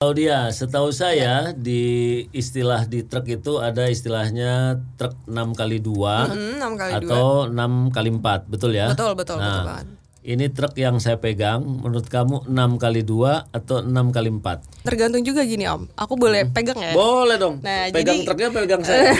Claudia, setahu saya di istilah di truk itu ada istilahnya truk 6 kali 2 Hmm, 6 kali dua. atau 6 kali 4, betul ya? Betul, betul, betul Nah, banget. Ini truk yang saya pegang, menurut kamu 6 kali 2 atau 6 kali 4? Tergantung juga gini Om. Aku boleh pegang ya? Boleh dong. Nah, pegang jadi- truknya pegang saya.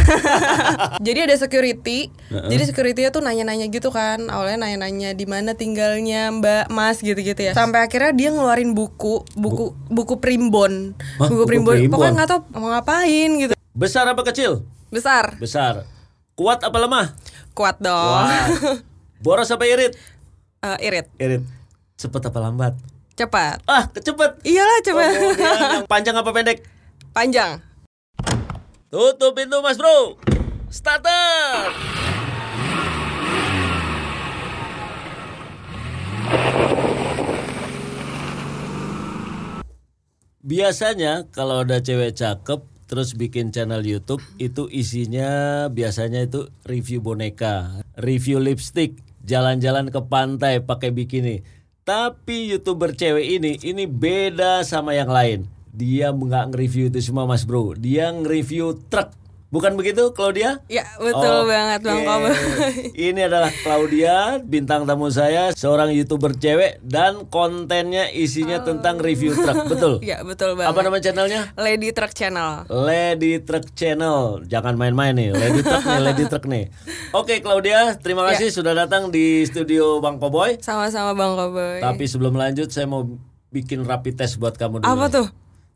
Jadi ada security. Jadi securitynya tuh nanya-nanya gitu kan. Awalnya nanya-nanya di mana tinggalnya Mbak Mas gitu-gitu ya. Sampai akhirnya dia ngeluarin buku, buku buku primbon. Hah, buku buku primbon. primbon? Pokoknya nggak tahu mau ngapain gitu. Besar apa kecil? Besar. Besar. Kuat apa lemah? Kuat dong. Wah. Boros apa irit? Eh, irit. Irit. Cepet apa lambat? Cepat. Ah, kecepet. Iyalah cepat. Yang panjang apa pendek? Panjang. Tutup pintu mas bro Starter Biasanya kalau ada cewek cakep terus bikin channel YouTube itu isinya biasanya itu review boneka, review lipstick, jalan-jalan ke pantai pakai bikini. Tapi youtuber cewek ini ini beda sama yang lain. Dia nggak nge-review itu semua mas bro. Dia nge-review truk. Bukan begitu Claudia? Ya betul Oke. banget Bang Kobe. Ini adalah Claudia, bintang tamu saya, seorang youtuber cewek dan kontennya isinya tentang review truk, betul? Ya betul banget. Apa nama channelnya? Lady Truck Channel. Lady Truck Channel. Jangan main-main nih, Lady Truck nih, Lady Truck nih. Oke Claudia, terima Ya. kasih sudah datang di studio Bang Koboy. Sama-sama Bang Kobe. Tapi sebelum lanjut saya mau bikin rapid test buat kamu dulu. Apa tuh?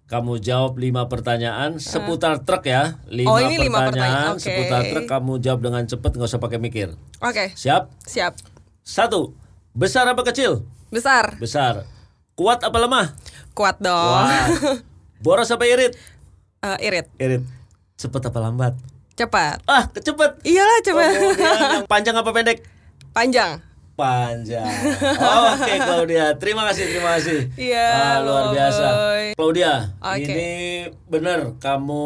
Kamu jawab lima pertanyaan seputar truk ya. Lima Oh, ini lima pertanyaan pertanyaan, oke. seputar truk. Kamu jawab dengan cepat, nggak usah pakai mikir. Oke, Siap? siap. Satu. Besar apa kecil? Besar. Besar. Kuat apa lemah? Kuat dong. Wah. Boros apa irit? Eh, irit. Irit. Cepet apa lambat? Cepat. Ah, kecepet. Iyalah cepat. Yang panjang apa pendek? Panjang. Panjang. Oke, Claudia. Terima kasih, terima kasih. Iya, Ah, luar Boy. biasa. Claudia, Oke. ini benar kamu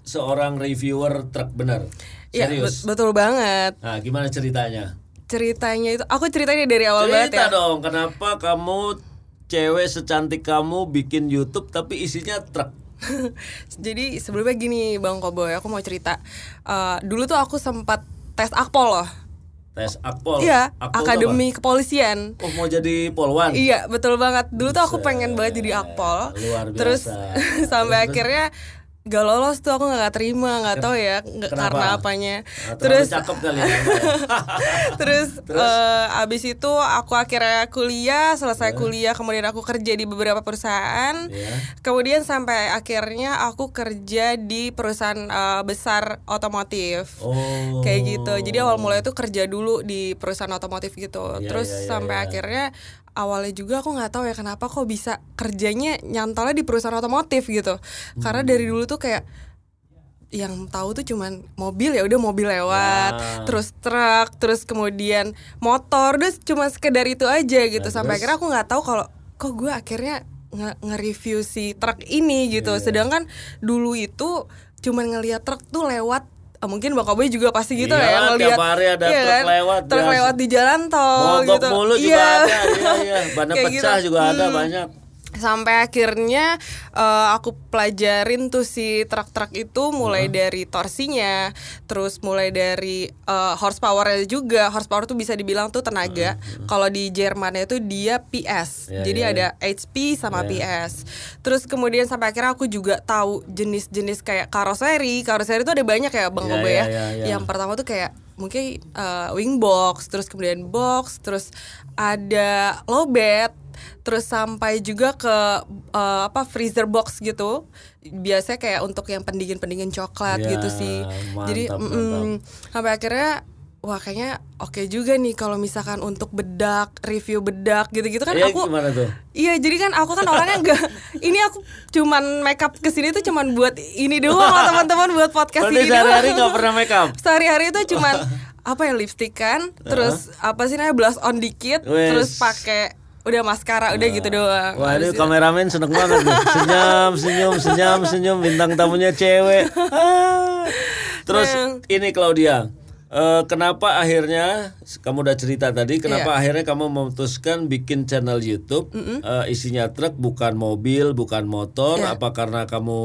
seorang reviewer truk benar. Iya, bet- betul banget. Nah, gimana ceritanya? Ceritanya itu aku ceritanya dari awal banget Cerita ya. dong, kenapa kamu cewek secantik kamu bikin YouTube tapi isinya truk? Jadi sebelumnya gini Bang Koboy, aku mau cerita. Eh, dulu tuh aku sempat tes akpol loh. Tes akpol. Iya, Akpol akademi kepolisian. Oh, mau jadi polwan? Iya betul banget. Dulu tuh aku pengen banget jadi akpol. luar biasa. Terus sampai akhirnya gak lolos tuh aku nggak terima nggak tahu ya nggak- Kenapa? karena apanya. Ah, terlalu Terus cakep kali ya. terus, eh, abis itu aku akhirnya kuliah selesai kuliah kemudian aku kerja di beberapa perusahaan Iya. kemudian sampai akhirnya aku kerja di perusahaan eh, besar otomotif Oh. kayak gitu jadi awal mulai itu kerja dulu di perusahaan otomotif gitu Iya, terus iya, iya, sampai iya. akhirnya awalnya juga aku nggak tahu ya kenapa kok bisa kerjanya nyantolnya di perusahaan otomotif gitu karena dari dulu tuh kayak yang tahu tuh cuman mobil ya udah mobil lewat Ya. terus truk terus kemudian motor udah cuma sekedar itu aja gitu Nah, sampai terus? akhirnya aku nggak tahu kalau kok gue akhirnya nge- nge-review si truk ini gitu Iya. sedangkan dulu itu cuman ngelihat truk tuh lewat mungkin Bang Koboy juga pasti gitu Iya, ya tiap ngelihat hari ada iya truk kan? lewat, truk lewat di jalan tol Mogok gitu mulu juga Iya. ada. Iya, iya. Kayak pecah gitu. juga ada Hmm. banyak. Sampai akhirnya eh, aku pelajarin tuh si truk-truk itu mulai dari torsinya, terus mulai dari eh, horsepowernya juga. Horsepower tuh bisa dibilang tuh tenaga. Kalau di Jerman itu dia PS. Ya, Jadi ya, ada HP sama PS. Terus kemudian sampai akhirnya aku juga tahu jenis-jenis kayak karoseri. Karoseri itu ada banyak ya Bang Ya, Kobe ya, ya. ya, ya. Yang pertama tuh kayak mungkin eh, wing box, terus kemudian box, terus ada low bed, terus sampai juga ke eh, apa freezer box gitu. Biasanya kayak untuk yang pendingin-pendingin coklat Ya, gitu sih. mantap, Jadi mm, sampai akhirnya wah kayaknya oke juga nih kalau misalkan untuk bedak, review bedak gitu-gitu kan Iya, aku gimana tuh? Iya, jadi kan aku kan orangnya enggak ini aku cuman makeup ke sini tuh cuman buat ini doang teman-teman buat podcast Berarti ini sehari-hari nggak pernah make up? Sehari-hari itu cuman apa ya lipstick kan, terus apa sih namanya blush on dikit, Wes. terus pakai udah maskara udah gitu doang. Wah ini Habis itu- kameramen seneng banget nih. Senyum, senyum, senyum, senyum. Bintang tamunya cewek. Ah. Terus Nah. ini Claudia. eh, kenapa akhirnya kamu udah cerita tadi kenapa akhirnya kamu memutuskan bikin channel YouTube eh, isinya truk bukan mobil bukan motor Iya. apa karena kamu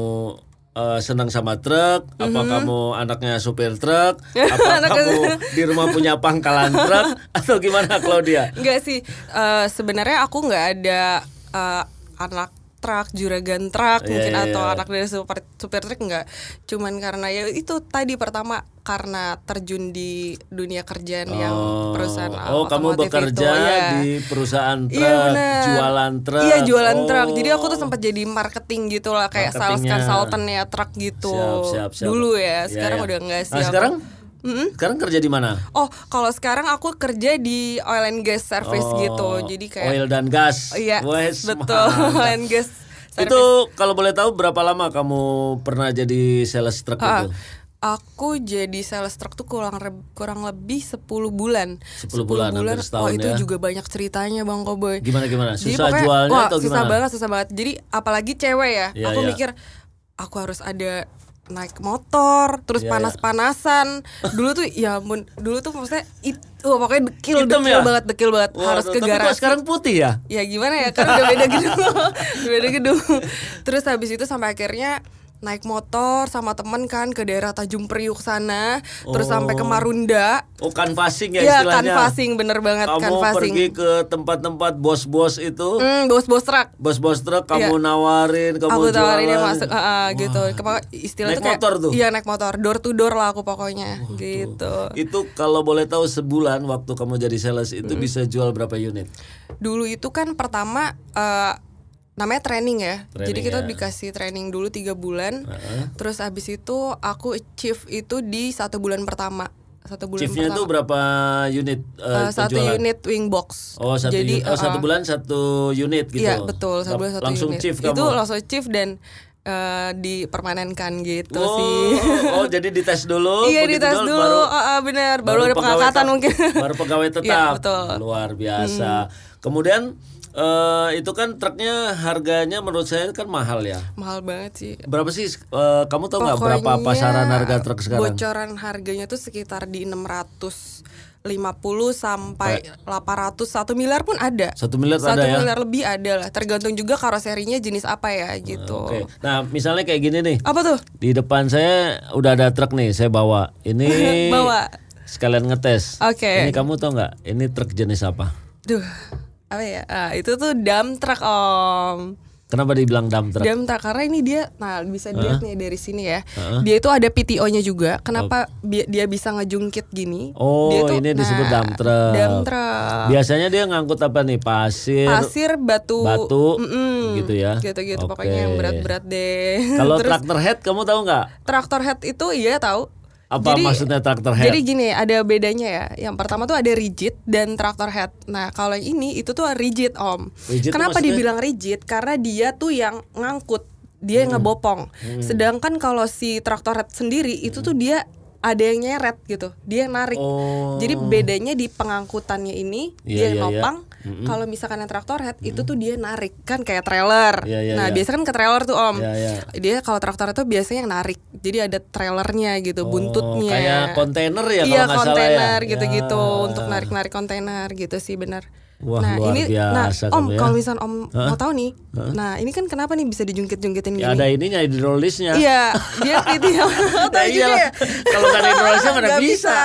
eh, senang sama truk apa kamu anaknya supir truk apa kamu di rumah punya pangkalan truk atau gimana Claudia? Enggak sih, eh, sebenarnya aku nggak ada eh, anak truk, juragan truk Iya, mungkin iya, atau iya. anak dari super, supir truk enggak. Cuman karena ya itu tadi pertama karena terjun di dunia kerjaan yang perusahaan Oh, kamu bekerja itu, iya. di perusahaan truk, Iya benar. jualan truk. Iya jualan Oh. truk. Jadi aku tuh sempat jadi marketing gitu lah kayak sales consultant ya truk gitu. Siap, siap, siap. Dulu ya, Iya, sekarang iya. udah enggak sih. Nah, aku. Sekarang? Sekarang kerja di mana? Oh, kalau sekarang aku kerja di oil and gas service Oh, gitu. Jadi kayak oil dan gas. Iya, Wes, betul. Oil and gas service. Itu kalau boleh tahu berapa lama kamu pernah jadi sales truk Ah, itu? Aku jadi sales truck tuh kurang re- kurang lebih 10 bulan. 10 bulan, hampir setahun oh, itu ya. juga banyak ceritanya Bang Koboy. Gimana gimana? Jadi Susah pokoknya- jualnya wah, atau susah gimana? banget, susah banget. Jadi apalagi cewek ya. Iya, aku iya. mikir aku harus ada naik motor, terus Iya, iya. panas-panasan. Dulu tuh ya ampun, dulu tuh maksudnya itu pokoknya dekil, Hitam dekil ya? banget, dekil banget. harus Waduh, ke tapi kok garasi. sekarang putih ya? Ya gimana ya kan udah beda gedung Beda gedung Terus habis itu sampai akhirnya naik motor sama temen kan ke daerah Tanjung Priuk sana terus sampai ke Marunda. Oh, canvassing ya Iya istilahnya. canvassing bener banget Kamu canvassing. pergi ke tempat-tempat bos-bos itu, hmm, bos-bos truk. Bos-bos truk kamu Iya. nawarin, kamu aku tawarin jualan. masuk ah, ah, gitu. Kepa- istilah Naik tuh kayak motor tuh? iya naik motor. Door to door lah aku pokoknya gitu. Itu kalau boleh tahu sebulan waktu kamu jadi sales itu bisa jual berapa unit? dulu itu kan pertama eh, namanya training ya Training, jadi kita ya. dikasih training dulu tiga bulan terus habis itu aku achieve itu di satu bulan pertama satu bulan Chiefnya itu pertama berapa unit eh, Eh, satu penjualan? unit wing box Oh satu jadi oh, satu eh, bulan satu unit gitu. iya betul satu bulan satu Langsung unit chief itu kamu. langsung chief dan eh, dipermanenkan gitu oh, sih oh jadi dites dulu. iya dites dulu, dulu baru ah, ah, benar baru, ada pengangkatan mungkin Baru pegawai tetap. Iya, betul. Hmm. Luar biasa. Kemudian eh, itu kan truknya harganya menurut saya kan mahal ya. mahal banget sih Berapa sih? eh, kamu tahu nggak berapa pasaran harga truk sekarang? Bocoran harganya tuh sekitar di 650 sampai 800 1 miliar pun ada. Satu miliar Satu ada ya. miliar lebih ada lah, tergantung juga karoserinya jenis apa ya gitu. Oke. Nah misalnya kayak gini nih. Apa tuh? Di depan saya udah ada truk nih, saya bawa. Ini Bawa. sekalian ngetes. Oke. Ini kamu tahu nggak? Ini truk jenis apa? Duh, apa ya? Ah, itu tuh dump truck om. Kenapa dibilang dump truck? Dump truck karena ini dia, nah bisa dilihat nih dari sini ya. Dia itu ada PTO-nya juga. Kenapa bi- dia bisa ngejungkit gini? Oh, Dia tuh- ini disebut nah, dump truck. Dump truck. Biasanya dia ngangkut apa nih? Pasir, Pasir, batu, batu, Mm-mm. gitu ya. gitu-gitu Oke. pokoknya yang berat-berat deh. Kalau traktor head kamu tahu nggak? traktor head itu iya tahu. Apa maksudnya traktor head? Jadi gini, ada bedanya ya. Yang pertama tuh ada rigid dan traktor head. Nah, kalau yang ini itu tuh rigid, Om. Rigid Kenapa maksudnya? dibilang rigid? Karena dia tuh yang ngangkut, dia Hmm. yang ngebopong. Sedangkan kalau si traktor head sendiri itu tuh dia ada yang nyeret gitu. Dia narik. Oh. Jadi bedanya di pengangkutannya ini Iya, dia iya, yang iya. nopang. Kalau misalkan yang traktor head itu tuh dia narik kan kayak trailer. Iya, iya, nah, iya. biasanya kan ke trailer tuh Om. Iya, iya. Dia kalau traktor itu biasanya yang narik. Jadi ada trailernya gitu, Oh, buntutnya. kayak kontainer ya kalau Iya, ya? kontainer gitu-gitu Ya. untuk narik-narik kontainer gitu sih benar. Wah, nah, luar ini biasa nah, Om ya. kalau misal Om mau tahu nih. Nah, ini kan kenapa nih bisa dijungkit-jungkitin Ya gini? ada ininya hidrolisnya. Iya, dia itu ya. Tahu juga iyalah. ya? Kalau nggak ada hidrolisnya mana Nggak bisa.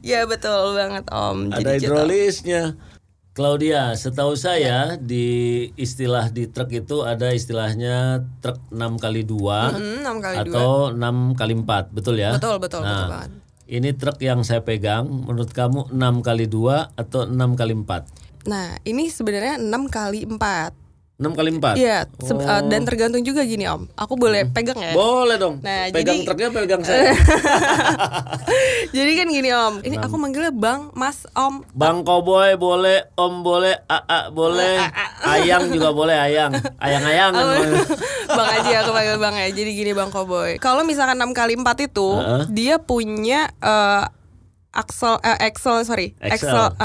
Ya betul banget Om. Ada Jadi gitu. hidrolisnya. Claudia, setahu saya di istilah di truk itu ada istilahnya truk 6 kali 2 Hmm, enam kali dua. atau 6 kali 4, betul ya? Betul, betul, betul Nah, banget. Ini truk yang saya pegang, menurut kamu 6 kali 2 atau 6 kali 4? Nah, ini sebenarnya 6 kali 4 6 kali 4? Iya, eh, dan tergantung juga gini Om. Aku boleh pegang ya? Boleh dong. Nah, pegang jadi- truknya pegang saya. Jadi kan gini Om. Ini aku manggilnya Bang, Mas, Om. Bang Koboy boleh, Om boleh, AA boleh, Ayang juga boleh, Ayang. Ayang-ayang. bang aja aku panggil Bang ya. Jadi gini Bang Koboy. Kalau misalkan 6 kali 4 itu, Heeh. dia punya eh, axle eh, axle sorry. Axle.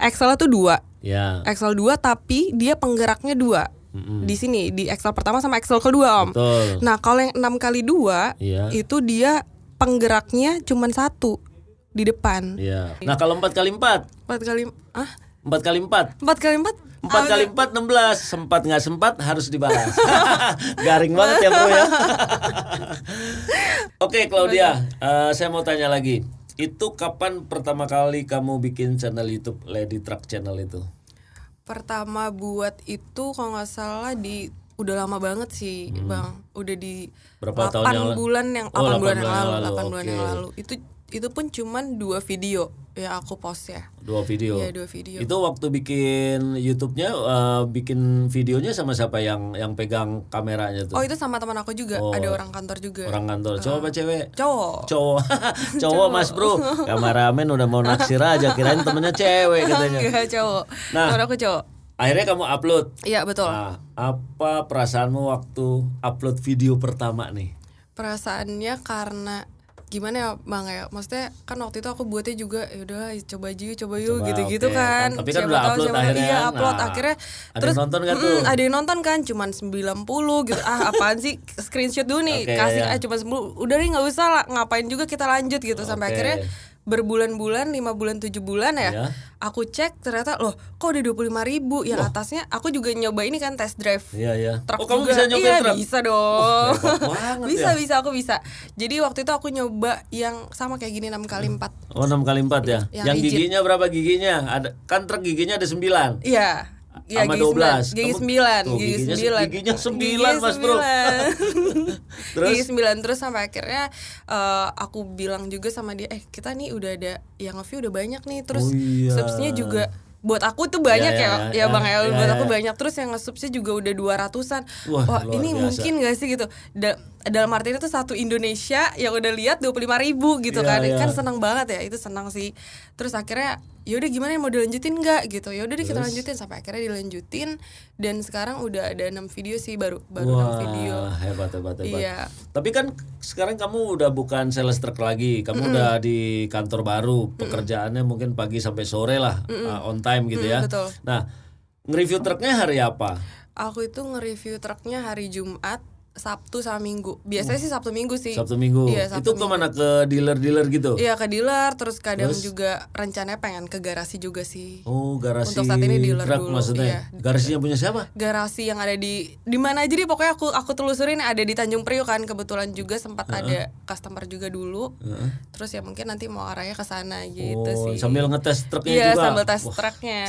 Axle uh, itu dua. ya. Axle dua tapi dia penggeraknya dua. Di sini di axle pertama sama axle kedua Om. Betul. Nah, kalau yang 6 kali 2 Iya. itu dia penggeraknya cuma satu. di depan. Iya. Nah kalau empat kali empat, Empat kali ah empat kali empat, empat kali empat empat kali empat enam belas. Sempat nggak sempat harus dibalas. Garing banget ya bro ya. Oke Claudia, eh, saya mau tanya lagi. Itu kapan pertama kali kamu bikin channel YouTube Lady Truck Channel itu? pertama buat itu kalau nggak salah di udah lama banget sih bang udah di Hmm. Berapa tahun 8 yang bulan yang Oh, 8 bulan 8 yang lalu 8 bulan oke. yang lalu itu itu pun cuman dua video ya aku post ya Dua video. Iya, dua video. Itu waktu bikin YouTube-nya, eh, bikin videonya sama siapa yang yang pegang kameranya tuh? oh itu sama teman aku juga Oh. ada orang kantor juga Orang kantor, cowok apa cewek? cowok Cowok, cowok mas bro. Kameramen udah mau naksir aja, kirain temennya cewek katanya. enggak cowok Nah. teman aku cowok Akhirnya kamu upload. iya betul Nah, apa perasaanmu waktu upload video pertama nih? perasaannya karena gimana ya bang ya maksudnya kan waktu itu aku buatnya juga ya udah coba aja yuk coba yuk Coba, gitu-gitu oke. kan Tapi kan Siapa udah tahu, upload siapa akhirnya iya kan. upload Nah, akhirnya ada yang nonton nggak tuh? ada yang nonton kan cuman 90 gitu ah apaan sih screenshot dulu nih Oke, kasih ya. ah cuma 10 udah nih nggak usah lah ngapain juga kita lanjut gitu sampai Oke. akhirnya berbulan-bulan lima bulan tujuh bulan ya Ya. aku cek ternyata loh kok udah 25 ribu yang atasnya aku juga nyoba ini kan test drive Iya ya. truk oh kamu juga. bisa nyobain iya, truk? bisa dong bisa ya. bisa aku bisa jadi waktu itu aku nyoba yang sama kayak gini 6 kali 4 Oh 6 kali 4 ya. Yang Yang, giginya berapa giginya? Ada kan truk giginya ada 9. iya Iya, Sama 12. sembilan. Gigi sembilan, gigi sembilan, giginya sembilan, Mas Bro. sembilan. Terus? gigi sembilan terus sampai akhirnya eh, aku bilang juga sama dia, eh kita nih udah ada yang nge-view udah banyak nih, terus Oh, iya. subsnya juga buat aku tuh banyak Ya, ya, ya, ya, ya, bang ya, ya, buat ya, aku ya. banyak terus yang nge-subsnya juga udah dua ratusan. Wah, Wah, ini biasa. mungkin gak sih gitu? Da- dalam artinya itu satu Indonesia yang udah lihat dua ribu gitu Iya, kan, iya. kan senang banget ya, itu senang sih. Terus akhirnya yaudah gimana mau dilanjutin nggak gitu ya udah deh kita lanjutin sampai akhirnya dilanjutin dan sekarang udah ada enam video sih baru baru enam Wah, video hebat hebat hebat. Iya. Tapi kan sekarang kamu udah bukan sales truck lagi, kamu udah di kantor baru, pekerjaannya mungkin pagi sampai sore lah, uh, on time gitu ya. betul. Nah, nge-review truknya hari apa? aku itu nge-review truknya hari Jumat Sabtu sama Minggu. Biasanya sih Sabtu Minggu sih. Sabtu Minggu. Iya, Sabtu Itu ke mana ke dealer-dealer gitu? Iya ke dealer terus kadang juga rencananya pengen ke garasi juga sih. Oh, garasi Untuk saat ini dealer truk dulu, maksudnya. iya. Garasinya punya siapa? garasi yang ada di di mana aja deh pokoknya aku aku telusurin ada di Tanjung Priok kan kebetulan juga sempat ada customer juga dulu. Terus ya mungkin nanti mau arahnya ke sana gitu oh, sih. sambil ngetes truknya iya juga. sambil tes Wah, truknya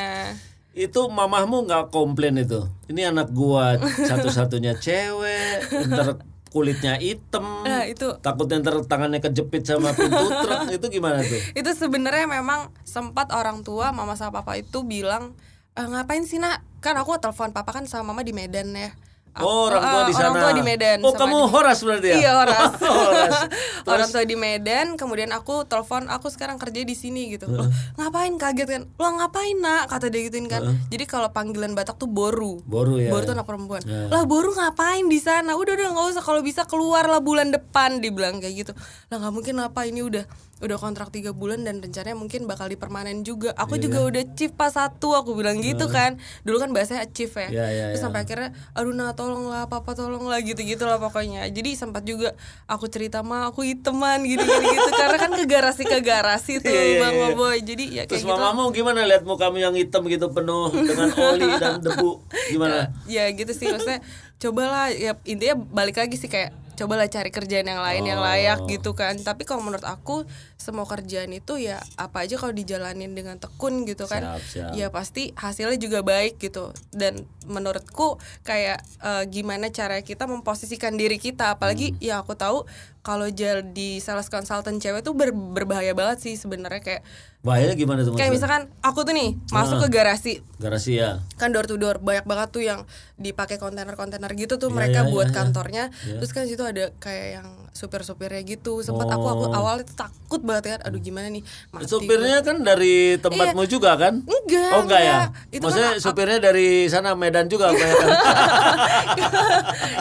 itu mamahmu nggak komplain itu. Ini anak gua satu-satunya cewek, ntar kulitnya hitam. Nah, itu. Takutnya ntar tangannya kejepit sama pintu truk. Itu gimana tuh? itu sebenarnya memang sempat orang tua mama sama papa itu bilang "Eh, ngapain sih nak kan aku telepon papa kan sama mama di Medan ya Oh, orang tua eh, di sana. orang tua di Medan Oh, kamu di- horas berarti ya? Iya horas. Horas. Orang tua di Medan, kemudian aku telepon, aku sekarang kerja di sini gitu. Loh, ngapain kaget kan? Lo ngapain nak? Kata dia gituin kan. Jadi kalau panggilan Batak tuh boru. Boru ya. Boru tuh anak perempuan. Ya. Lah boru ngapain di sana? Udah udah nggak usah kalau bisa keluar lah bulan depan dibilang kayak gitu. Lah nggak mungkin apa ini udah udah kontrak tiga bulan dan rencananya mungkin bakal dipermanen juga. Aku Iya, juga udah chief pas satu aku bilang gitu kan. Dulu kan bahasanya chief ya. Iya, iya, Terus iya. sampai akhirnya aduh nah tolonglah papa tolonglah gitu gitulah pokoknya. Jadi sempat juga aku cerita mah aku hiteman gitu gitu gitu karena kan ke garasi ke garasi tuh Iya, iya, Bang iya. Boy. Jadi ya kayak Terus gitu. mamamu gimana lihat mukamu yang hitam gitu penuh dengan oli dan debu? Gimana? ya gitu sih maksudnya cobalah ya intinya balik lagi sih kayak cobalah cari kerjaan yang lain yang layak Oh. gitu kan tapi kalau menurut aku semua kerjaan itu ya apa aja kalau dijalanin dengan tekun gitu kan Siap, siap. ya pasti hasilnya juga baik gitu dan menurutku kayak eh, gimana cara kita memposisikan diri kita apalagi Hmm. ya aku tahu kalau jadi sales consultant cewek tuh ber- berbahaya banget sih sebenarnya kayak Bahayanya gimana tuh kayak misalkan aku tuh nih masuk ke garasi Garasi ya. kan door to door banyak banget tuh yang dipakai kontainer-kontainer gitu tuh Iya, mereka iya, buat iya, iya. kantornya Iya. terus kan situ ada kayak yang supir-supirnya gitu sempat aku aku Oh. awalnya tuh takut banget kan aduh gimana nih mati Supirnya kan dari tempatmu juga kan? Iya. Enggak, Oh enggak ya? Itu kan Maksudnya a- supirnya dari sana Medan juga kebanyakan.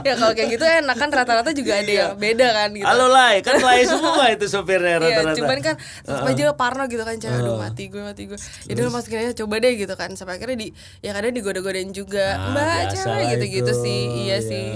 ya kalau kayak gitu enak kan rata-rata juga ada yang beda kan gitu Iya. Halo Lai, kan Lai semua itu supirnya Iya, rata-rata. cuman kan tetap aja Parno gitu kan cewek aduh mati gue mati gue. Ya udah masukin aja coba deh gitu kan. Sampai akhirnya di ya kadang digoda-godain juga. Nah, Mbak cewek gitu-gitu itu, sih. Iya iya. sih.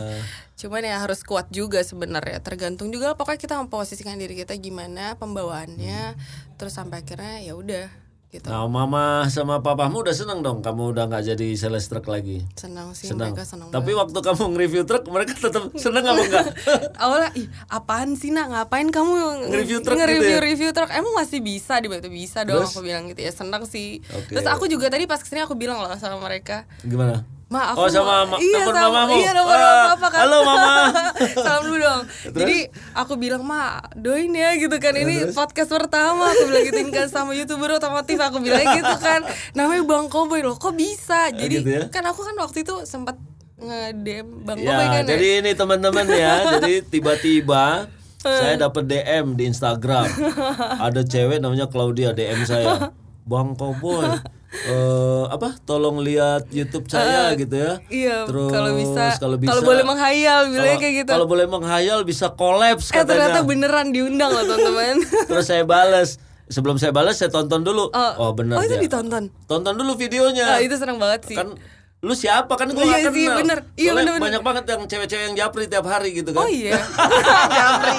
Cuman ya harus kuat juga sebenarnya. Tergantung juga pokoknya kita memposisikan diri kita gimana pembawaannya. Terus sampai akhirnya ya udah gitu. Nah, mama sama papamu udah seneng dong kamu udah nggak jadi sales truk lagi. Senang sih Senang. mereka senang. Tapi waktu kamu nge-review truk mereka tetap seneng apa enggak? Awalnya ih apaan sih nak ngapain kamu Nge-review truk nge-review gitu ya? review truk emang masih bisa di itu bisa dong Terus? aku bilang gitu ya senang sih Oke. terus aku juga tadi pas ke sini aku bilang loh sama mereka Gimana? Ma, aku oh sama ma- iya, telepon sama, mamamu. Iya, nomor Ah, papa kan. Halo mama. Salam dulu dong. Jadi aku bilang, "Ma, doain ya gitu kan. Ini podcast pertama." Aku bilang gitu kan sama YouTuber otomotif aku bilang gitu kan. Namanya Bang Koboy loh. Kok bisa? Jadi gitu ya? kan aku kan waktu itu sempat nge-DM Bang Ya, Koboy kan. jadi ya. ini teman-teman ya. jadi tiba-tiba saya dapat DM di Instagram. Ada cewek namanya Claudia DM saya. Bang Koboy, eh apa? Tolong lihat YouTube saya gitu ya. Iya, Terus kalau bisa, kalau bisa kalau boleh menghayal, bilangnya kayak gitu. Kalau boleh menghayal bisa kolaps Eh ternyata katanya. beneran diundang loh teman-teman. Terus saya balas. Sebelum saya balas saya tonton dulu. Oh, benar Oh itu dia. ditonton. Tonton dulu videonya. Ah, itu seneng banget sih. kan lu siapa kan gue Iya gak sih, kenal bener. Iya, Soalnya bener-bener. banyak banget yang cewek-cewek yang japri tiap hari gitu kan Oh iya. Japri.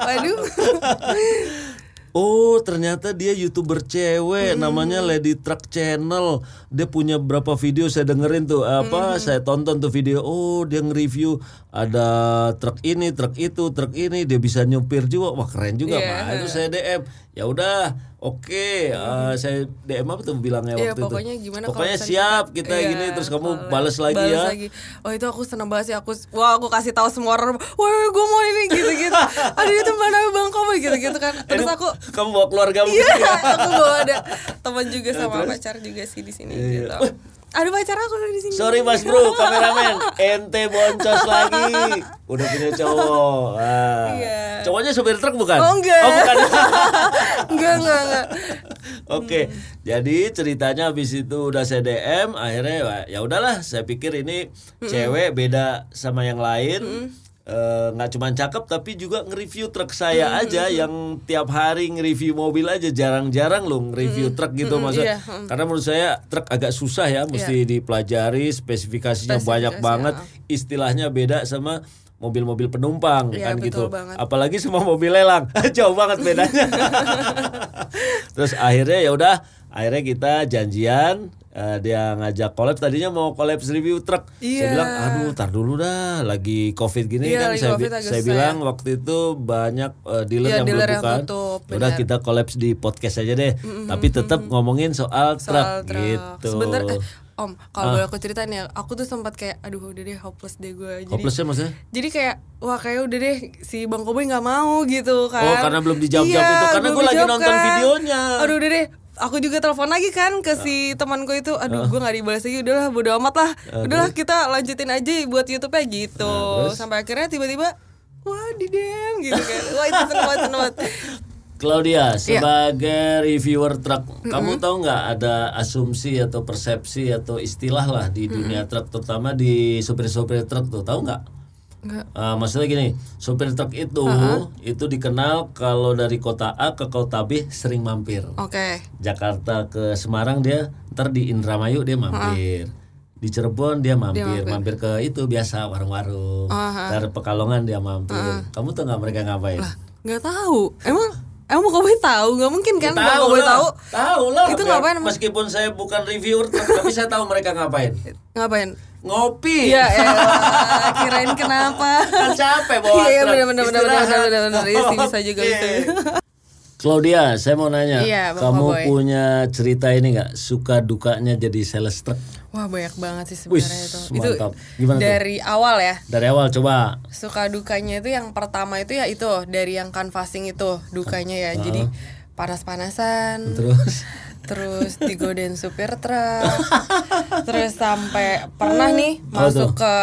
Waduh. Oh ternyata dia youtuber cewek Hmm. namanya Lady Truck Channel dia punya berapa video saya dengerin tuh apa Hmm. saya tonton tuh video oh dia nge-review ada truk ini truk itu truk ini dia bisa nyupir juga wah keren juga Iya. Pak itu saya DM ya udah oke eh, saya DM apa tuh bilangnya Iya waktu pokoknya itu gimana pokoknya kalau siap kita iya, gini terus kamu balas lagi ya Oh itu aku seneng banget sih aku wah aku kasih tahu semua orang wah gue mau ini gitu gitu. Aduh itu mana bang kamu gitu gitu kan. Terus aku kamu bawa keluarga iya aku bawa ada teman juga sama pacar juga sih di sini Iya. gitu. Aduh pacar aku di sini. Sorry mas bro, kameramen, ente boncos lagi. Udah punya cowok. Ah. Iya. Cowoknya supir truk bukan? Oh, enggak. Oh bukan. enggak enggak enggak. Oke, jadi ceritanya habis itu udah saya DM, akhirnya ya udahlah, saya pikir ini cewek beda sama yang lain. Eh, nggak cuma cakep tapi juga nge-review truk saya aja yang tiap hari nge-review mobil aja. Jarang-jarang loh nge-review truk gitu maksudnya iya, mm. karena menurut saya truk agak susah ya mesti dipelajari spesifikasinya banyak Spesifikasi, banget. Ah. istilahnya beda sama mobil-mobil penumpang Iya, kan gitu. banget. apalagi sama mobil lelang. Jauh banget bedanya. Terus akhirnya ya udah akhirnya kita janjian eh, dia ngajak collab tadinya mau collab review truk saya Iya. bilang aduh tar dulu dah lagi covid gini Iya, kan saya, COVID saya bilang waktu itu banyak eh, dealer Iya, yang dealer belum yang buka Ya udah kita collabs di podcast aja deh tapi tetap ngomongin soal, truk soal truk. gitu Sebentar eh, Om, kalau boleh aku ceritain ya, aku tuh sempat kayak aduh udah deh hopeless deh gue. Jadi hopelessnya maksudnya jadi kayak wah kayak udah deh si Bang Koboy nggak mau gitu kan. Oh, karena belum dijawab-jawab Iya, itu. Karena gua lagi nonton videonya. Aduh udah deh aku juga telepon lagi kan ke si temanku itu aduh gue nggak dibalas lagi udahlah bodo amat lah. Udahlah kita lanjutin aja buat YouTube-nya gitu. Terus? sampai akhirnya tiba-tiba wah di DM gitu kan. Wah itu seneng banget seneng banget. Claudia Iya. sebagai reviewer truk, kamu tahu nggak ada asumsi atau persepsi atau istilah lah di dunia truk, terutama di supir-supir truk tuh, tahu nggak? Nggak. Ah, maksudnya gini, supir truk itu itu dikenal kalau dari kota A ke kota B sering mampir. oke Jakarta ke Semarang dia ntar di Indramayu dia mampir. Di Cirebon dia mampir, mampir, ke itu biasa warung-warung. Dari Pekalongan dia mampir. Kamu tahu nggak mereka ngapain? nggak tahu emang emang Bang Koboy tahu nggak mungkin kan Bang tahu Koboy lah, tahu tahu lah. Itu ngapain? Meskipun saya bukan reviewer, tapi saya tahu mereka ngapain. ngapain Ngopi. Iya, elah, kirain kenapa? Kan capek bawa Iya, iya, benar, benar, benar, benar, benar, benar, Iya sih, bisa juga, bisa. Claudia, saya mau nanya, Iya, kamu Boboy. punya cerita ini nggak suka dukanya jadi sales truk Wah banyak banget sih sebenarnya itu. Itu mantap. Gimana tuh? dari awal ya. dari awal coba? Suka dukanya itu yang pertama itu ya itu dari yang canvassing itu dukanya ya. Jadi panas-panasan. Terus? Terus digodain supir truk. terus sampai pernah nih Apa masuk tuh? ke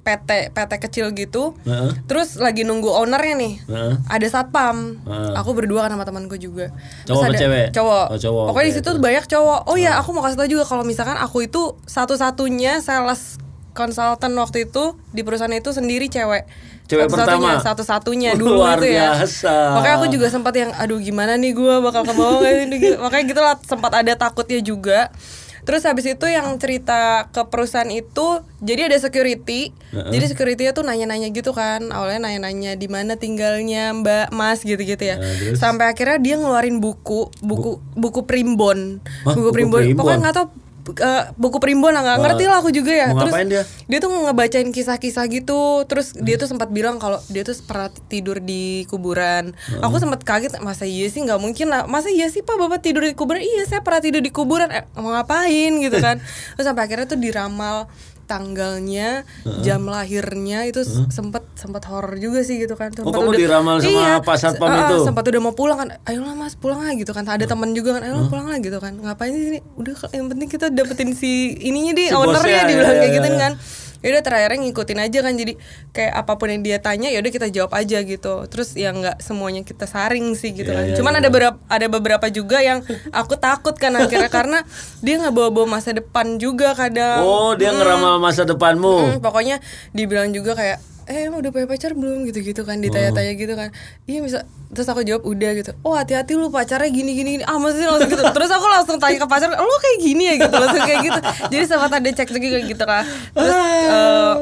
PT PT kecil gitu. Heeh. Terus lagi nunggu ownernya nih. Heeh. Ada satpam. Heeh. Aku berdua kan sama temanku juga. Cowok ada cewek? Cowok. Oh, cowok, Pokoknya di oke, situ banyak cowok. Oh iya, aku mau kasih tau juga kalau misalkan aku itu satu-satunya sales konsultan waktu itu di perusahaan itu sendiri cewek. Cewek satu-satunya, pertama? satu-satunya dulu Luar itu ya. biasa. Makanya aku juga sempat yang aduh gimana nih gua bakal ke bawah nggak ini gitu. Makanya gitu lah sempat ada takutnya juga. Terus habis itu yang cerita ke perusahaan itu, jadi ada security. Jadi security-nya tuh nanya-nanya gitu kan. Awalnya nanya-nanya di mana tinggalnya Mbak Mas gitu-gitu ya. Terus? Sampai akhirnya dia ngeluarin buku, buku buku primbon. Hah, buku buku primbon. primbon? Pokoknya nggak tahu eh, buku primbon lah nggak ngerti lah aku juga ya. mau Terus dia? dia tuh ngebacain kisah-kisah gitu. Terus dia tuh sempat bilang kalau dia tuh pernah tidur di kuburan. Aku sempat kaget masa iya sih nggak mungkin lah. Masa iya sih pak bapak tidur di kuburan? Iya saya pernah tidur di kuburan. Eh, mau ngapain gitu kan? Terus sampai akhirnya tuh diramal tanggalnya jam lahirnya itu sempat sempat horor juga sih gitu kan. Oh, kamu diramal sama Pak Satpam ah, itu? sempat udah mau pulang kan. Ayolah mas pulang lah gitu kan. Ada teman juga kan ayolah pulang lah gitu kan. Ngapain sih ini udah yang penting kita dapetin si ininya deh Si ownernya dibilang ya, kayak ya, gitu ya. kan yaudah terakhirnya ngikutin aja kan jadi kayak apa pun yang dia tanya yaudah kita jawab aja gitu terus ya nggak semuanya kita saring sih gitu Iya, kan iya, cuman iya. ada beberapa ada beberapa juga yang aku takut kan akhirnya karena dia nggak bawa bawa masa depan juga kadang Oh, dia ngeramal masa depanmu. Hmm, pokoknya dibilang juga kayak eh emang udah punya pacar belum? gitu-gitu kan ditanya-tanya gitu kan. Iya bisa. Terus aku jawab udah gitu. Oh hati-hati lu pacarnya gini gini gini ah maksudnya langsung gitu. Terus aku langsung tanya ke pacar lu kayak gini ya? gitu langsung kayak gitu. Jadi sempat ada cek lagi kayak gitu kan. Terus eh,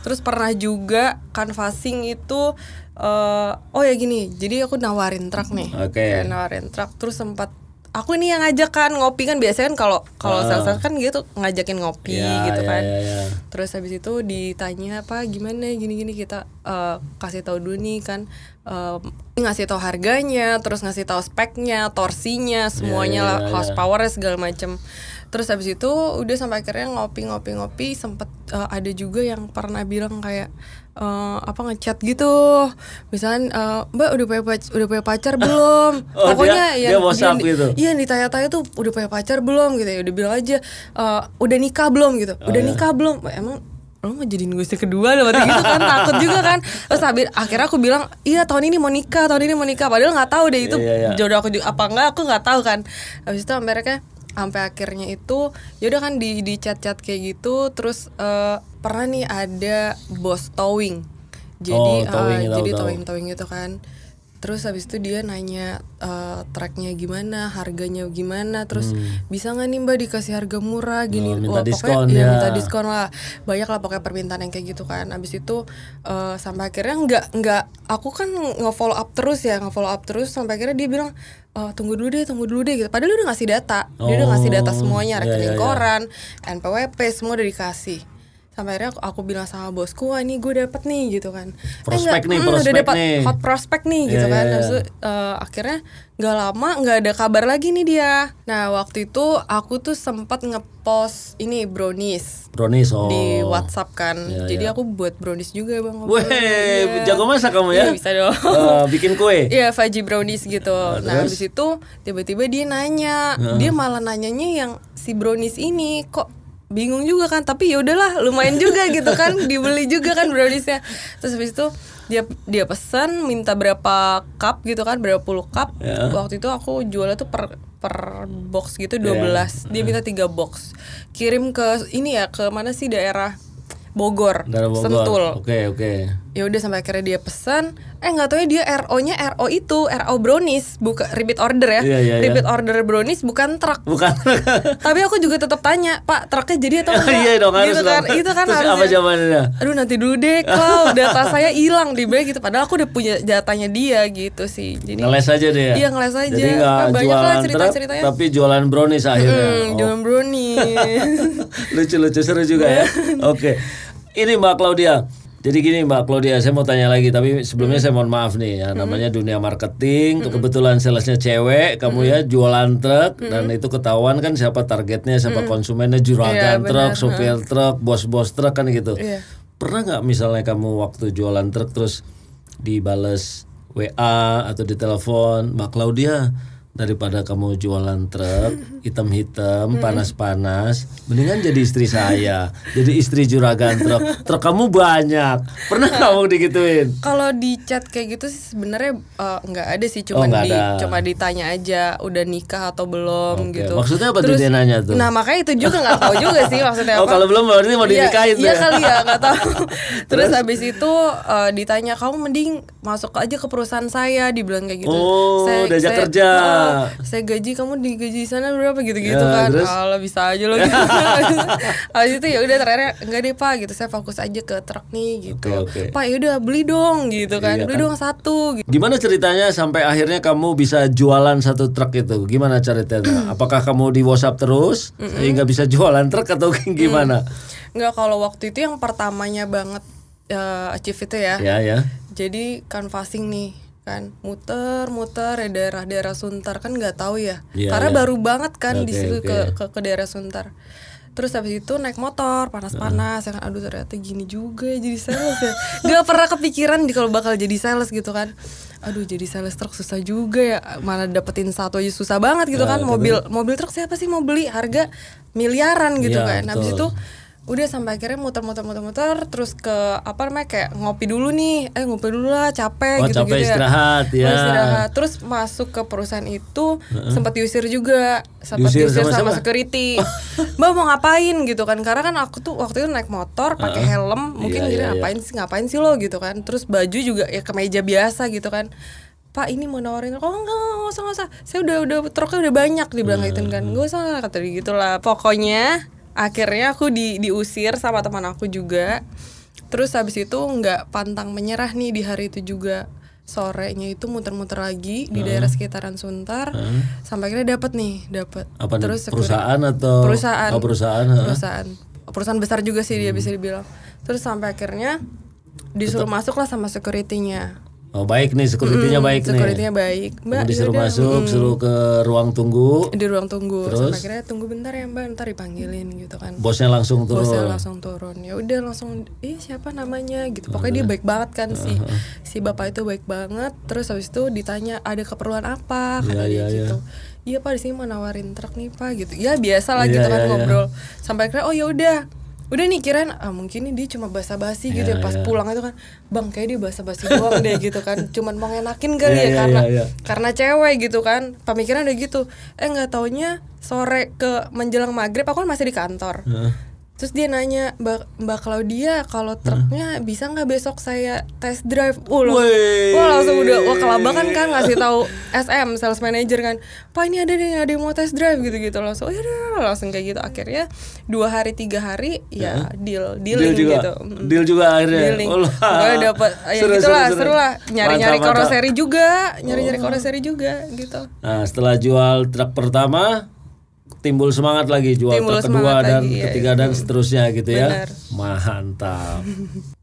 terus pernah juga canvassing itu eh oh ya gini jadi aku nawarin truk nih. Oke. Kayak nawarin truk terus sempat aku ini yang ngajak kan ngopi kan biasanya kan kalau kalau Ah. sales kan gitu ngajakin ngopi Ya, gitu ya, kan ya, ya. Terus habis itu ditanya apa gimana gini-gini kita eh, kasih tahu dulu nih kan eh, ngasih tahu harganya, terus ngasih tahu speknya, torsinya, semuanya ya, lah, ya. horsepower segala macem. Terus habis itu udah sampai akhirnya ngopi-ngopi-ngopi sempet eh, ada juga yang pernah bilang kayak eh, apa ngechat gitu, misalnya eh, Mbak udah punya pacar, udah punya pacar belum? Oh, Pokoknya dia- dia WhatsApp di- gitu? Iya ditanya-tanya tuh udah punya pacar belum? Gitu ya Udah bilang aja "Eh, Udah nikah belum? Gitu. Oh, Udah iya. nikah belum? Emang lo mau jadiin gue istri kedua loh waktu gitu kan? Takut juga kan? Terus habis akhirnya aku bilang iya tahun ini mau nikah tahun ini mau nikah. Padahal nggak tahu deh itu Iya, iya, iya. jodoh aku juga apa enggak aku nggak tahu kan? Habis itu mereka sampai akhirnya itu yaudah kan di di chat chat kayak gitu terus eh, pernah nih ada bos towing jadi Oh, towing, tahu, jadi tahu. towing towing itu kan terus habis itu dia nanya eh, tracknya gimana harganya gimana terus bisa nggak nih mbak dikasih harga murah gini Hmm. Oh, minta Wah, diskon pokoknya, iya, ya. minta diskon lah banyak lah pokoknya permintaan yang kayak gitu kan habis itu eh, sampai akhirnya nggak nggak aku kan nge-follow up terus ya nge-follow up terus sampai akhirnya dia bilang "Eh, tunggu dulu deh tunggu dulu deh gitu padahal dia udah ngasih data dia udah ngasih data Oh, semuanya iya, rekening iya, iya. koran NPWP semua udah dikasih sampai akhirnya aku, aku bilang sama bosku wah ini gue dapet nih gitu kan Prospek enggak, nih, mm, prospek udah dapat nih. hot prospek nih gitu Iya, kan iya, Habis iya. itu, eh, akhirnya nggak lama nggak ada kabar lagi nih dia nah waktu itu aku tuh sempat ngepost ini brownies Brownies oh. di WhatsApp kan Iya, jadi iya. aku buat brownies juga bang Weh, Iya. jago masak kamu ya? Iya, bisa dong Eh, bikin kue. Iya fudgy brownies gitu. nah terus? habis itu tiba-tiba dia nanya, dia malah nanyanya yang si brownies ini kok bingung juga kan tapi ya udahlah lumayan juga gitu kan dibeli juga kan browniesnya terus habis itu dia dia pesan minta berapa cup gitu kan berapa puluh cup Ya. waktu itu aku jualnya tuh per per box gitu Ya. 12 dia minta tiga box kirim ke ini ya ke mana sih daerah Bogor, Daerah Bogor. Sentul Oke, oke. Ya udah sampai akhirnya dia pesan eh nggak tahu ya dia RO nya RO itu RO brownies bukan repeat order ya Iya, iya, iya. repeat order brownies bukan truk Bukan. tapi aku juga tetap tanya pak truknya jadi atau enggak Iya dong harus gitu kan dong. itu kan Terus harusnya. apa jawabannya? aduh nanti dulu deh kalau data saya hilang di bank gitu padahal aku udah punya datanya dia gitu sih jadi Ngeles aja deh ya? Iya, ngeles aja. Jadi nggak Kan banyak lah jualan truk, cerita-ceritanya. tapi jualan brownies akhirnya. hmm, Oh. jualan brownies Lucu-lucu seru juga ya. Oke. Ini Mbak Claudia. Jadi gini Mbak Claudia, saya mau tanya lagi tapi sebelumnya saya mohon maaf nih ya namanya dunia marketing, kebetulan salesnya cewek, kamu ya jualan truk dan itu ketahuan kan siapa targetnya, siapa konsumennya juragan Iya, truk, benar. supir truk, bos-bos truk kan gitu. Iya. Pernah nggak misalnya kamu waktu jualan truk terus dibales WA atau ditelepon, Mbak Claudia daripada kamu jualan truk hitam-hitam panas-panas mendingan jadi istri saya jadi istri juragan truk truk kamu banyak pernah kamu digituin Kalau di chat kayak gitu sih sebenarnya eh, nggak ada sih cuma Oh, di ada. cuma ditanya aja udah nikah atau belum Oke, gitu. maksudnya apa tuh dia nanya tuh? Nah makanya itu juga nggak tahu juga sih maksudnya oh apa. kalau belum berarti mau Iya, dinikahin tuh Iya ya? kali ya nggak tahu. Terus habis itu eh, ditanya kamu mending masuk aja ke perusahaan saya dibilang kayak gitu. Oh, diajak kerja. Heeh, saya gaji kamu digaji di sana berapa gitu-gitu Ya, kan terus? kalau bisa aja loh gitu. habis itu ya udah terakhir enggak deh pak gitu saya fokus aja ke truk nih gitu Oke, oke. pak ya udah beli dong gitu kan Iya beli kan? dong satu gitu Gimana ceritanya sampai akhirnya kamu bisa jualan satu truk itu? Gimana ceritanya? Apakah kamu di WhatsApp terus sehingga bisa jualan truk atau gimana? Enggak kalau waktu itu yang pertamanya banget uh, achieve itu ya Ya ya. jadi canvassing nih kan. Muter-muter ya daerah-daerah Suntar kan nggak tahu ya. Iya, karena iya. baru banget kan di Oke, situ oke. ke, ke ke daerah Suntar terus habis itu naik motor panas-panas. Ya kan aduh ternyata gini juga ya jadi sales ya. Nggak pernah kepikiran di kalau bakal jadi sales gitu kan. Aduh jadi sales truk susah juga ya. Mana dapetin satu aja susah banget gitu Nah, kan. mobil mobil truk siapa sih mau beli? Harga miliaran gitu Iya, kan. Habis betul. itu udah sampai akhirnya muter-muter muter-muter terus ke apa namanya kayak ngopi dulu nih. Eh ngopi dulu lah capek Oh, gitu capek gitu istirahat, ya. istirahat. Terus masuk ke perusahaan itu sempat diusir juga. Sempat Diusir diusir, sama sama, security. Mbak mau ngapain gitu kan? Karena kan aku tuh waktu itu naik motor pakai helm. Mungkin Iya, kira iya, iya. ngapain sih ngapain sih lo? gitu kan. Terus baju juga ya kemeja biasa gitu kan. Pak ini mau nawarin oh enggak enggak, usah enggak usah. Saya udah udah truknya udah banyak dibilang gitu kan. enggak usah kata dia gitulah pokoknya akhirnya aku di diusir sama teman aku juga. Terus habis itu nggak pantang menyerah nih di hari itu juga. Sorenya itu muter-muter lagi di daerah sekitaran Suntar sampai akhirnya dapat nih dapat Apa terus perusahaan atau perusahaan. Oh, perusahaan, ha? perusahaan. Perusahaan besar juga sih dia bisa dibilang. Terus sampai akhirnya disuruh masuk lah sama securitynya Oh baik nih, security-nya baik nih. securitynya baik. Kamu mbak disuruh yaudah, masuk, mm. suruh ke ruang tunggu, di ruang tunggu. Terus? sampai akhirnya tunggu bentar ya mbak ntar dipanggilin gitu kan. Bosnya langsung turun. bosnya langsung turun. Ya udah langsung ih siapa namanya? Gitu. Pokoknya dia baik banget kan si si bapak itu baik banget. Terus habis itu ditanya ada keperluan apa? Iya, kata dia iya, gitu. Iya pak di sini mau nawarin truk nih pak gitu. Ya biasa lah Iya, gitu kan iya, iya. ngobrol. Sampai akhirnya oh ya udah udah nih kirain ah, mungkin dia cuma basa-basi gitu Iya, ya pas iya. pulang itu kan bang kayak dia basa-basi doang deh gitu kan cuman mau ngenakin kali Iya, ya iya, karena iya, iya. karena cewek gitu kan pemikiran udah gitu eh nggak taunya sore ke menjelang maghrib aku kan masih di kantor Heeh. Terus dia nanya Mbak Mbak Claudia kalau truknya bisa nggak besok saya test drive? Uh, Wey. wah langsung udah wah kelabakan kan ngasih tahu SM sales manager kan. Pak ini ada nih ada yang mau test drive gitu-gitu langsung. Oh ya langsung kayak gitu akhirnya dua hari tiga hari ya deal Deal dealing juga, gitu. Deal juga akhirnya. Dealing. Oh, lah. Pokoknya dapat ya Seru, gitulah seru, seru, seru. lah nyari-nyari Mantap, mantap. karoseri juga, nyari-nyari karoseri juga gitu. Nah setelah jual truk pertama timbul semangat lagi jual Timbul kedua dan lagi, iya, ketiga dan seterusnya gitu ya. Benar. Mantap.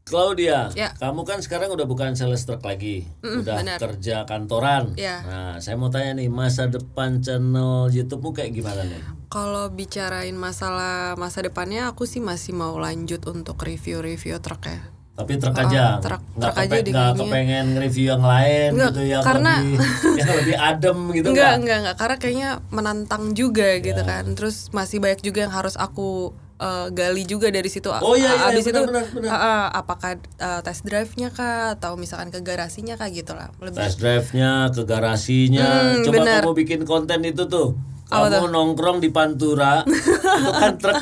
Claudia, Ya. kamu kan sekarang udah bukan sales truk lagi, udah benar. kerja kantoran. Ya. Nah, saya mau tanya nih masa depan channel YouTube-mu kayak gimana nih? Kalau bicarain masalah masa depannya aku sih masih mau lanjut untuk review-review truk ya. Tapi truk aja, truk- nggak truk aja kepe- deh nggak kepengen review yang lain Nggak, gitu yang karena- lebih yang lebih adem gitu enggak, nggak? enggak, enggak, karena kayaknya menantang juga gitu kan. Terus masih banyak juga yang harus aku eh, gali juga dari situ. Oh, iya, iya, Abis benar, itu benar, benar. ah, apakah eh, test drive-nya kah atau misalkan ke garasinya kah gitu lah. Lebih Test drive-nya ke garasinya. Hmm, Coba benar. kamu bikin konten itu tuh. Apa Kamu nongkrong di Pantura, itu kan truk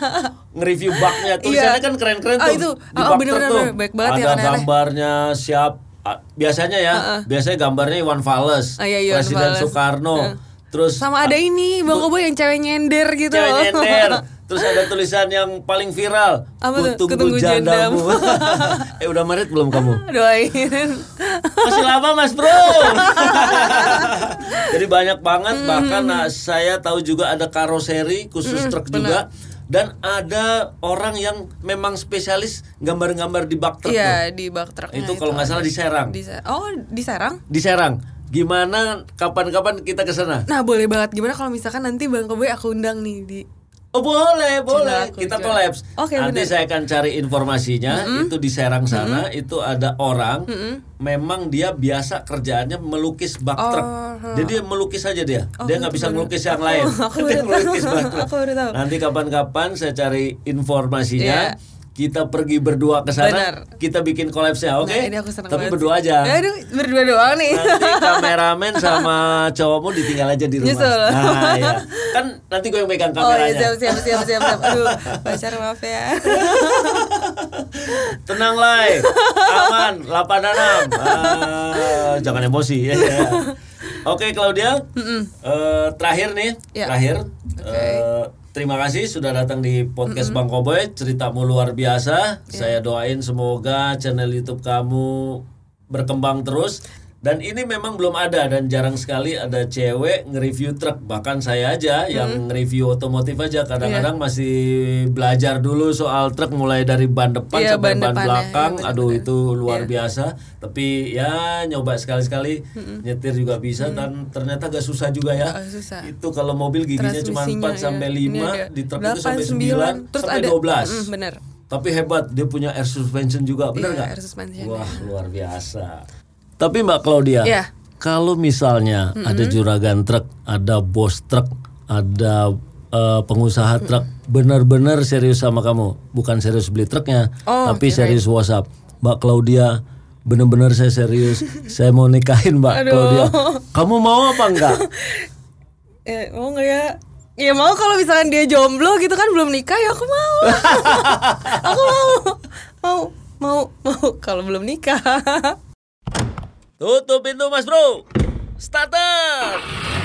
nge-review baknya tulisannya Iya. kan keren-keren Ah, tuh. itu. Di Ah, bak bener, bener, tuh. bener. Baik banget Ada ya, gambarnya siap. ah, Biasanya ya, biasanya gambarnya Iwan Fals, Ah, iya, Iwan Presiden Fals. Soekarno. Terus sama ada ini Bang Kobo yang cewek nyender gitu. cewek nyender. Terus ada tulisan yang paling viral. Apa tuh? Kutunggu Kutunggu jandamu. eh udah marit belum kamu? Doain. Masih lama mas bro Jadi banyak banget Hmm. Bahkan nah, saya tahu juga ada karoseri khusus truk juga Dan ada orang yang memang spesialis gambar-gambar di bak truk. Iya di bak truknya Itu kalau nggak salah di Serang Di oh di Serang. Di Serang Gimana kapan-kapan kita ke sana? Nah boleh banget gimana kalau misalkan nanti Bang Koboy aku undang nih di Oh boleh, boleh. aku, Kita collabs. Oke, Nanti benar. saya akan cari informasinya. Itu di Serang sana, itu ada orang. Memang dia biasa kerjaannya melukis bak truk. Oh, Jadi melukis aja dia. dia nggak bisa melukis yang Aku- lain. aku dia melukis bak truk. Nanti kapan-kapan saya cari informasinya. Iya. Kita pergi berdua ke sana. Benar. Kita bikin collabsnya, oke? Nah, ini aku senang Tapi banget berdua aja. Aduh, berdua doang nih. Nanti kameramen sama cowokmu ditinggal aja di rumah. Nyusul. Nah, iya. Kan nanti gue yang megang Oh iya kameranya. siap siap siap siap siap. Aduh, pacar maaf ya. Tenang Lai, aman, 86 Ah, Jangan emosi ya, ya. Oke Claudia, Eh, terakhir nih, Ya. terakhir. Eh, terima kasih sudah datang di podcast Bang Koboy. Ceritamu luar biasa. Ya. Saya doain semoga channel YouTube kamu berkembang terus. Dan ini memang belum ada dan jarang sekali ada cewek nge-review truk. Bahkan saya aja yang nge-review otomotif aja kadang-kadang Iya. masih belajar dulu soal truk mulai dari ban depan Iya, sampai ban belakang. Iya, Aduh itu luar biasa. Tapi ya nyoba sekali-sekali nyetir juga bisa dan ternyata gak susah juga ya. Agak susah. Itu kalau mobil giginya cuma 4 Transmisinya, sampai ya. Ini 5, ada di truk itu 8, sampai 9, 9, terus sampai ada 12. Mm, bener. Tapi hebat, dia punya air suspension juga, benar Iya, nggak? air suspension, Wah, luar biasa. Tapi Mbak Claudia, Iya. kalau misalnya ada juragan truk, ada bos truk, ada eh, pengusaha truk, benar-benar serius sama kamu, bukan serius beli truknya, Oh, tapi serius WhatsApp. Mbak Claudia, benar-benar saya serius, saya mau nikahin Mbak Claudia. Kamu mau apa enggak? Eh, mau nggak ya? Ya mau kalau misalkan dia jomblo gitu kan belum nikah ya aku mau. aku mau. Mau, mau, mau kalau belum nikah. Tutup pintu Mas Bro. Starter.